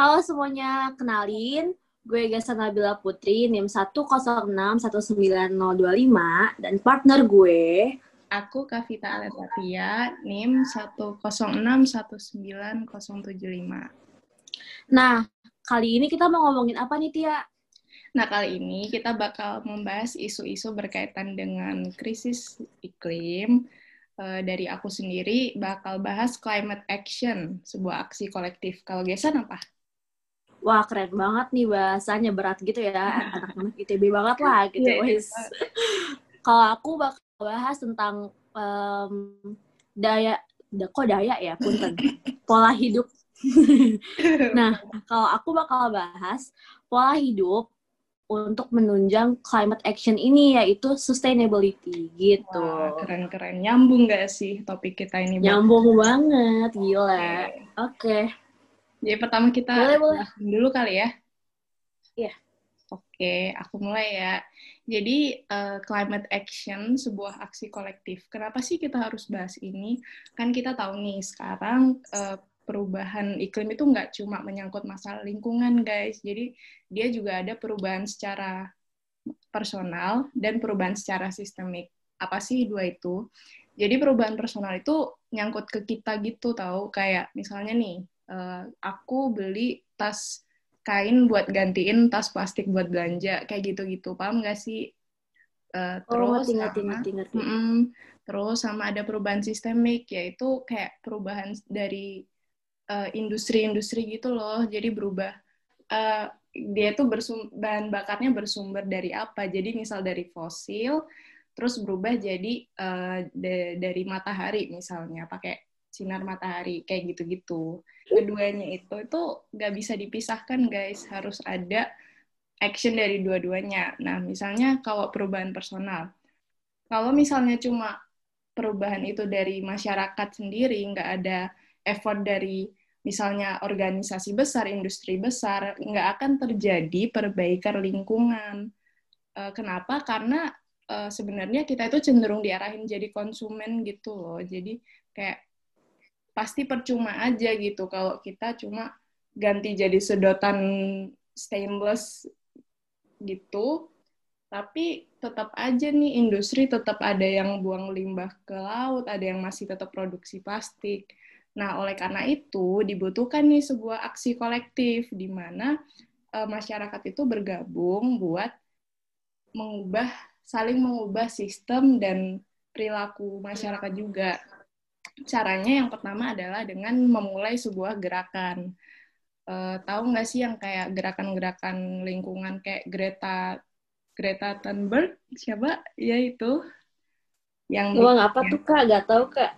Halo semuanya, kenalin. Gue Gesa Nabila Putri, NIM 106-19025, dan partner gue... Aku Kavita Aletatia, NIM 106-19075. Nah, kali ini kita mau ngomongin apa nih, Tia? Nah, kali ini kita bakal membahas isu-isu berkaitan dengan krisis iklim. Uh, dari aku sendiri bakal bahas climate action, sebuah aksi kolektif. Kalau Gesan apa? Wah keren banget nih bahasanya berat gitu ya anak-anak ITB banget lah gitu yeah, iya. kalau aku bakal bahas tentang um, daya da, kok daya ya punten pola hidup nah kalau aku bakal bahas pola hidup untuk menunjang climate action ini yaitu sustainability gitu. keren-keren. Nyambung gak sih topik kita ini? Nyambung banget, gila. Oke. Okay. Okay. Jadi pertama kita boleh, boleh. dulu kali ya. Iya. Oke, aku mulai ya. Jadi uh, climate action sebuah aksi kolektif. Kenapa sih kita harus bahas ini? Kan kita tahu nih sekarang uh, perubahan iklim itu nggak cuma menyangkut masalah lingkungan, guys. Jadi dia juga ada perubahan secara personal dan perubahan secara sistemik. Apa sih dua itu? Jadi perubahan personal itu nyangkut ke kita gitu tahu kayak misalnya nih uh, aku beli tas kain buat gantiin tas plastik buat belanja kayak gitu-gitu. Paham nggak sih? Uh, terus oh, ngerti, sama, ngerti, ngerti. Mm -mm, terus sama ada perubahan sistemik yaitu kayak perubahan dari eh, industri-industri uh, gitu loh. Jadi berubah. Uh, dia tuh bersum bahan bakarnya bersumber dari apa? Jadi misal dari fosil terus berubah jadi uh, dari matahari misalnya. Pakai sinar matahari kayak gitu-gitu. Keduanya itu itu nggak bisa dipisahkan guys. Harus ada action dari dua-duanya. Nah misalnya kalau perubahan personal. Kalau misalnya cuma perubahan itu dari masyarakat sendiri nggak ada effort dari misalnya organisasi besar industri besar nggak akan terjadi perbaikan lingkungan. Eh, kenapa? Karena eh, sebenarnya kita itu cenderung diarahin jadi konsumen gitu loh. Jadi kayak pasti percuma aja gitu kalau kita cuma ganti jadi sedotan stainless gitu tapi tetap aja nih industri tetap ada yang buang limbah ke laut, ada yang masih tetap produksi plastik. Nah, oleh karena itu dibutuhkan nih sebuah aksi kolektif di mana uh, masyarakat itu bergabung buat mengubah saling mengubah sistem dan perilaku masyarakat juga caranya yang pertama adalah dengan memulai sebuah gerakan. Uh, tahu nggak sih yang kayak gerakan-gerakan lingkungan kayak Greta Greta Thunberg? Siapa? Ya itu. Yang Wah, apa tuh kak? Gak tahu kak.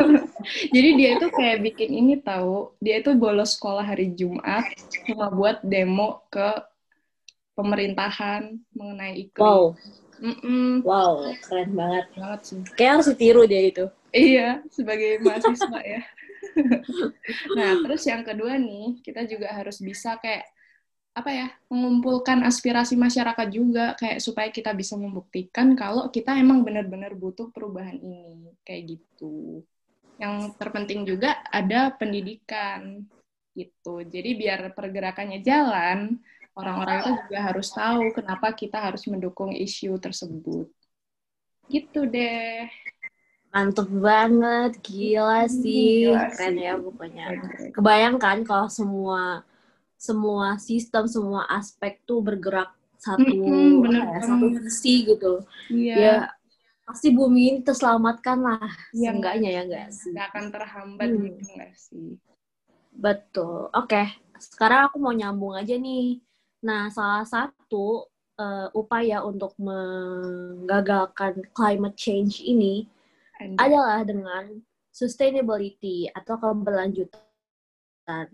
Jadi dia itu kayak bikin ini tahu. Dia itu bolos sekolah hari Jumat cuma buat demo ke pemerintahan mengenai iklim. Wow. Mm -mm. wow keren banget. Banget sih. Kayak harus ditiru dia itu Iya, sebagai mahasiswa ya. nah, terus yang kedua nih, kita juga harus bisa kayak apa ya, mengumpulkan aspirasi masyarakat juga kayak supaya kita bisa membuktikan kalau kita emang benar-benar butuh perubahan ini, kayak gitu. Yang terpenting juga ada pendidikan gitu. Jadi biar pergerakannya jalan, orang-orang itu juga harus tahu kenapa kita harus mendukung isu tersebut. Gitu deh. Mantep banget, gila hmm, sih, gila keren sih. ya pokoknya. Kebayangkan kalau semua semua sistem, semua aspek tuh bergerak satu mm-hmm, bener, ya, satu visi gitu. Iya. Ya pasti bumi ini terselamatkan lah, ya, enggaknya ya enggak sih. Enggak akan terhambat hmm. gitu enggak sih. Betul. Oke, okay. sekarang aku mau nyambung aja nih. Nah, salah satu uh, upaya untuk menggagalkan climate change ini adalah dengan sustainability atau keberlanjutan.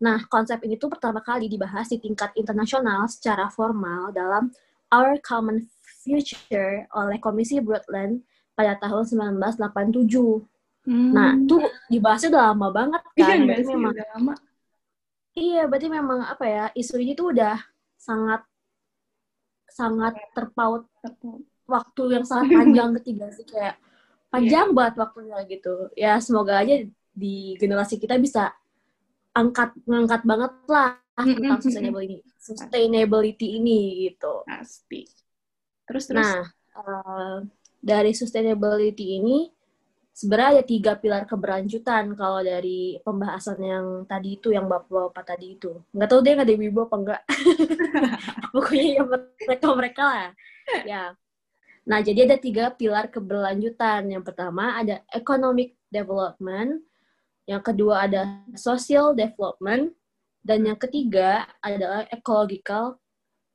Nah, konsep ini tuh pertama kali dibahas di tingkat internasional secara formal dalam Our Common Future oleh Komisi Brundtland pada tahun 1987. Hmm. Nah, tuh dibahasnya udah lama banget kan. Iya, berarti sih, memang udah lama. Iya, berarti memang apa ya, isu ini tuh udah sangat sangat terpaut, terpaut. waktu yang sangat panjang ketiga sih kayak panjang yeah. banget waktunya gitu ya semoga aja di generasi kita bisa angkat ngangkat banget lah tentang sustainability sustainability ini gitu. Pasti. Terus terus. Nah, uh, dari sustainability ini sebenarnya ada tiga pilar keberlanjutan kalau dari pembahasan yang tadi itu yang bapak-bapak tadi itu nggak tahu dia nggak ada wibu apa enggak pokoknya yang mereka mereka lah ya nah jadi ada tiga pilar keberlanjutan yang pertama ada economic development yang kedua ada social development dan yang ketiga adalah ecological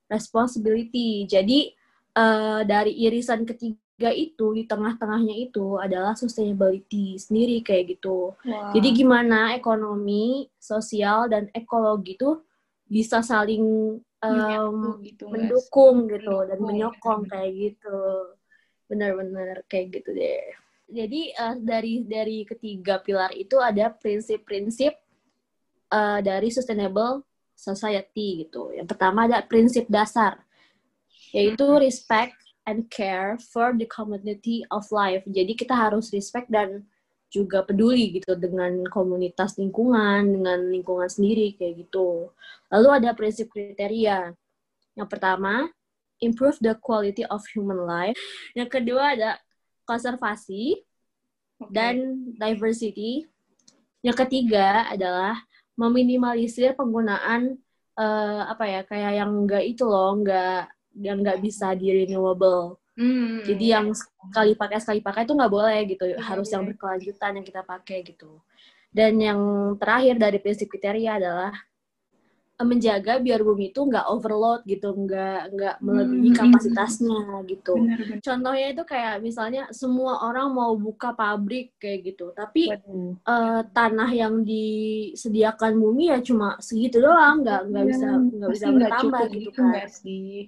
responsibility jadi uh, dari irisan ketiga tiga itu di tengah-tengahnya itu adalah sustainability sendiri kayak gitu. Wow. Jadi gimana ekonomi, sosial dan ekologi itu bisa saling um, gitu, mendukung mas. gitu dan menyokong ya. kayak gitu. Benar-benar kayak gitu deh. Jadi uh, dari dari ketiga pilar itu ada prinsip-prinsip uh, dari sustainable society gitu. Yang pertama ada prinsip dasar yaitu respect and care for the community of life. Jadi kita harus respect dan juga peduli gitu dengan komunitas lingkungan, dengan lingkungan sendiri kayak gitu. Lalu ada prinsip kriteria. Yang pertama, improve the quality of human life. Yang kedua ada konservasi okay. dan diversity. Yang ketiga adalah meminimalisir penggunaan uh, apa ya kayak yang enggak itu loh, enggak yang nggak bisa di renewable. Hmm. Jadi yang sekali pakai sekali pakai itu nggak boleh gitu, hmm. harus yang berkelanjutan yang kita pakai gitu. Dan yang terakhir dari prinsip kriteria adalah eh, menjaga biar bumi itu nggak overload gitu, nggak nggak melebihi hmm. kapasitasnya gitu. Benar, benar. Contohnya itu kayak misalnya semua orang mau buka pabrik kayak gitu, tapi uh, tanah yang disediakan bumi ya cuma segitu doang, nggak nggak iya, bisa nggak bisa bertambah gitu, gitu kan. Sih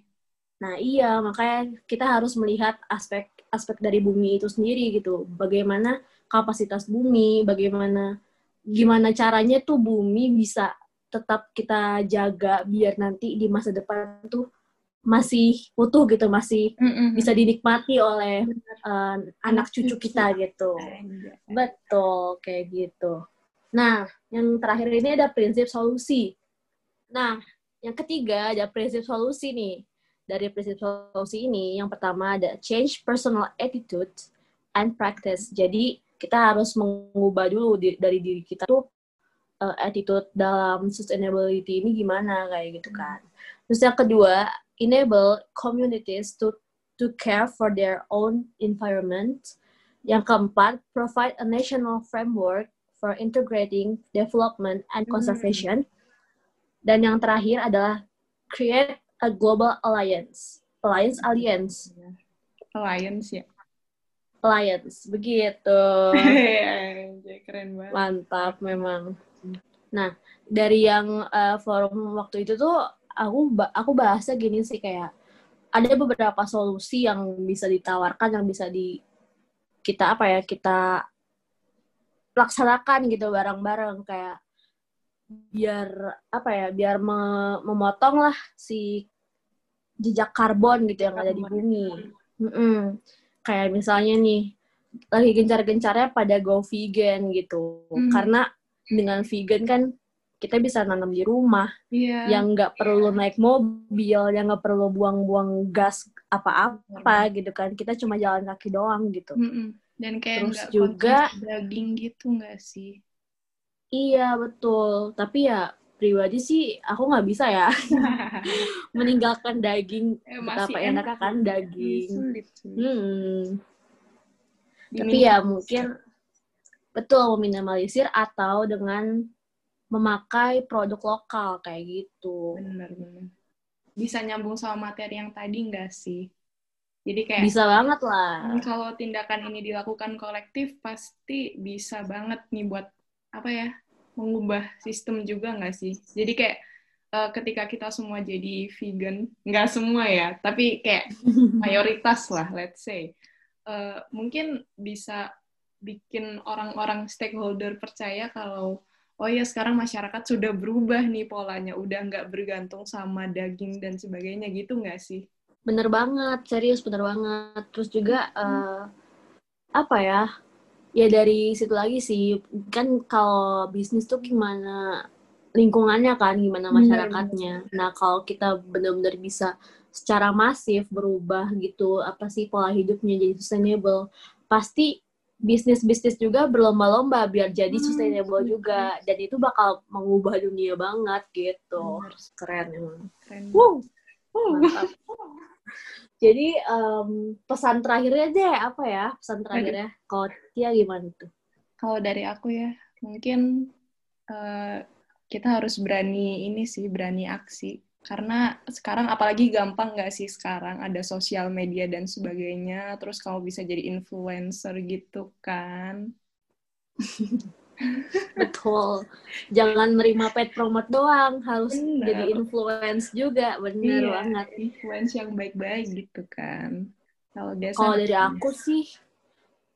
Nah iya makanya kita harus melihat aspek aspek dari bumi itu sendiri gitu. Bagaimana kapasitas bumi, bagaimana gimana caranya tuh bumi bisa tetap kita jaga biar nanti di masa depan tuh masih utuh gitu, masih mm-hmm. bisa dinikmati oleh uh, anak cucu kita gitu. Betul kayak gitu. Nah, yang terakhir ini ada prinsip solusi. Nah, yang ketiga ada prinsip solusi nih dari prinsip solusi ini, yang pertama ada change personal attitude and practice. Jadi kita harus mengubah dulu di, dari diri kita tuh uh, attitude dalam sustainability ini gimana kayak gitu kan. Terus yang kedua, enable communities to to care for their own environment. Yang keempat, provide a national framework for integrating development and conservation. Mm. Dan yang terakhir adalah create a global alliance. Alliance, alliance. Alliance ya. Alliance, begitu. Iya, keren banget. Mantap memang. Nah, dari yang uh, forum waktu itu tuh aku aku bahasnya gini sih kayak ada beberapa solusi yang bisa ditawarkan yang bisa di kita apa ya kita laksanakan gitu bareng-bareng kayak biar apa ya biar me memotong lah si jejak karbon gitu yang ada di bumi. Mm -mm. Kayak misalnya nih lagi gencar-gencarnya pada go vegan gitu, mm. karena dengan vegan kan kita bisa nanam di rumah, yeah. yang nggak perlu naik mobil, yang nggak perlu buang-buang gas apa-apa gitu kan, kita cuma jalan kaki doang gitu. Mm -mm. Dan kayak Terus juga daging gitu nggak sih? Iya betul, tapi ya pribadi sih aku nggak bisa ya meninggalkan daging eh, betapa enaknya kan daging. Sulit, sulit. Hmm. Tapi ya mungkin betul meminimalisir atau dengan memakai produk lokal kayak gitu. Benar-benar. Bisa nyambung sama materi yang tadi nggak sih? Jadi kayak bisa banget lah. Kalau tindakan ini dilakukan kolektif pasti bisa banget nih buat apa ya mengubah sistem juga nggak sih? Jadi kayak uh, ketika kita semua jadi vegan nggak semua ya tapi kayak mayoritas lah let's say. Uh, mungkin bisa bikin orang-orang stakeholder percaya kalau oh ya sekarang masyarakat sudah berubah nih polanya udah nggak bergantung sama daging dan sebagainya gitu nggak sih? Bener banget serius bener banget. Terus juga uh, apa ya ya dari situ lagi sih kan kalau bisnis tuh gimana lingkungannya kan, gimana masyarakatnya. Nah, kalau kita benar-benar bisa secara masif berubah gitu, apa sih pola hidupnya jadi sustainable, pasti bisnis-bisnis juga berlomba-lomba biar jadi Hmm, sustainable juga dan itu bakal mengubah dunia banget gitu Bener. keren emang Keren. wow mantap jadi em, pesan terakhirnya deh apa ya pesan terakhirnya kalau Tia gimana tuh Kalau dari aku ya, mungkin eh, kita harus berani ini sih, berani aksi. Karena sekarang apalagi gampang nggak sih sekarang ada sosial media dan sebagainya. Terus kalau bisa jadi influencer gitu kan. betul jangan nerima pet promote doang harus Bener. jadi influence juga bener Iya, banget influence yang baik-baik gitu kan. Kalau kalau dari aku sih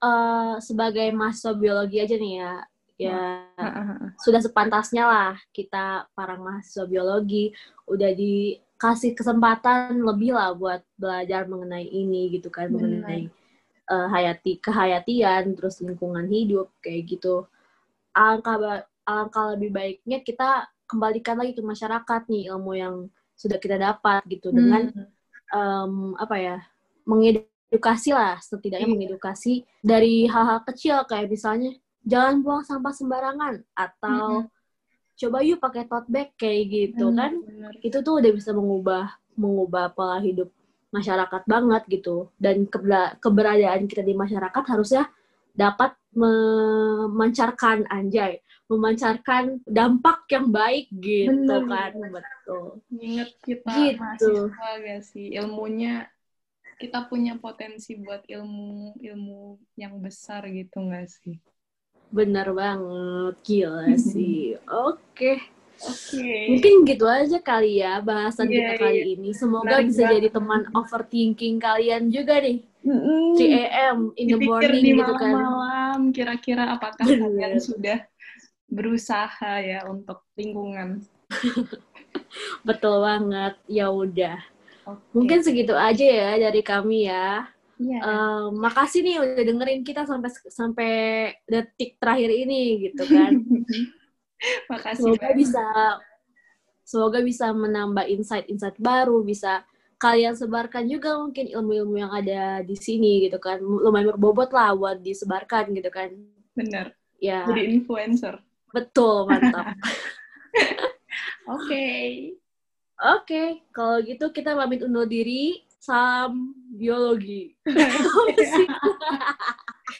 eh sebagai mahasiswa biologi aja nih ya ya sudah sepantasnya lah kita para mahasiswa biologi udah dikasih kesempatan lebih lah buat belajar mengenai ini gitu kan Benar. mengenai eh, hayati kehayatian terus lingkungan hidup kayak gitu alangkah alangkah lebih baiknya kita kembalikan lagi ke masyarakat nih ilmu yang sudah kita dapat gitu. Dengan em, apa ya mengedukasi lah setidaknya Iya. mengedukasi dari hal-hal kecil. Kayak misalnya jangan buang sampah sembarangan. Atau coba yuk pakai tote bag kayak gitu kan. Bener. itu tuh udah bisa mengubah mengubah pola hidup masyarakat banget gitu. Dan kebera- keberadaan kita di masyarakat harusnya dapat memancarkan anjay memancarkan dampak yang baik gitu Bener. kan betul Ingat kita Gitu. mahasiswa gak sih ilmunya kita punya potensi buat ilmu ilmu yang besar gitu gak sih? Bener banget, gila sih. Oke, Oke. mungkin gitu aja kali ya bahasan Iya, kita kali ini. Semoga Menarik bisa banget. jadi teman overthinking kalian juga nih. Mm-mm. 3 a.m. in the Dipikir morning di gitu kan. Malam-malam kira-kira apakah Bener. kalian sudah berusaha ya untuk lingkungan. Betul banget. Ya udah. Oke. Mungkin segitu aja ya dari kami ya. Iya. Eh, makasih nih udah dengerin kita sampai sampai detik terakhir ini gitu kan. Makasih semoga banget. bisa semoga bisa menambah insight-insight baru bisa kalian sebarkan juga mungkin ilmu-ilmu yang ada di sini gitu kan lumayan berbobot lah buat disebarkan gitu kan Bener. ya Jadi influencer. betul mantap Oke. oke kalau gitu kita pamit undur diri salam biologi?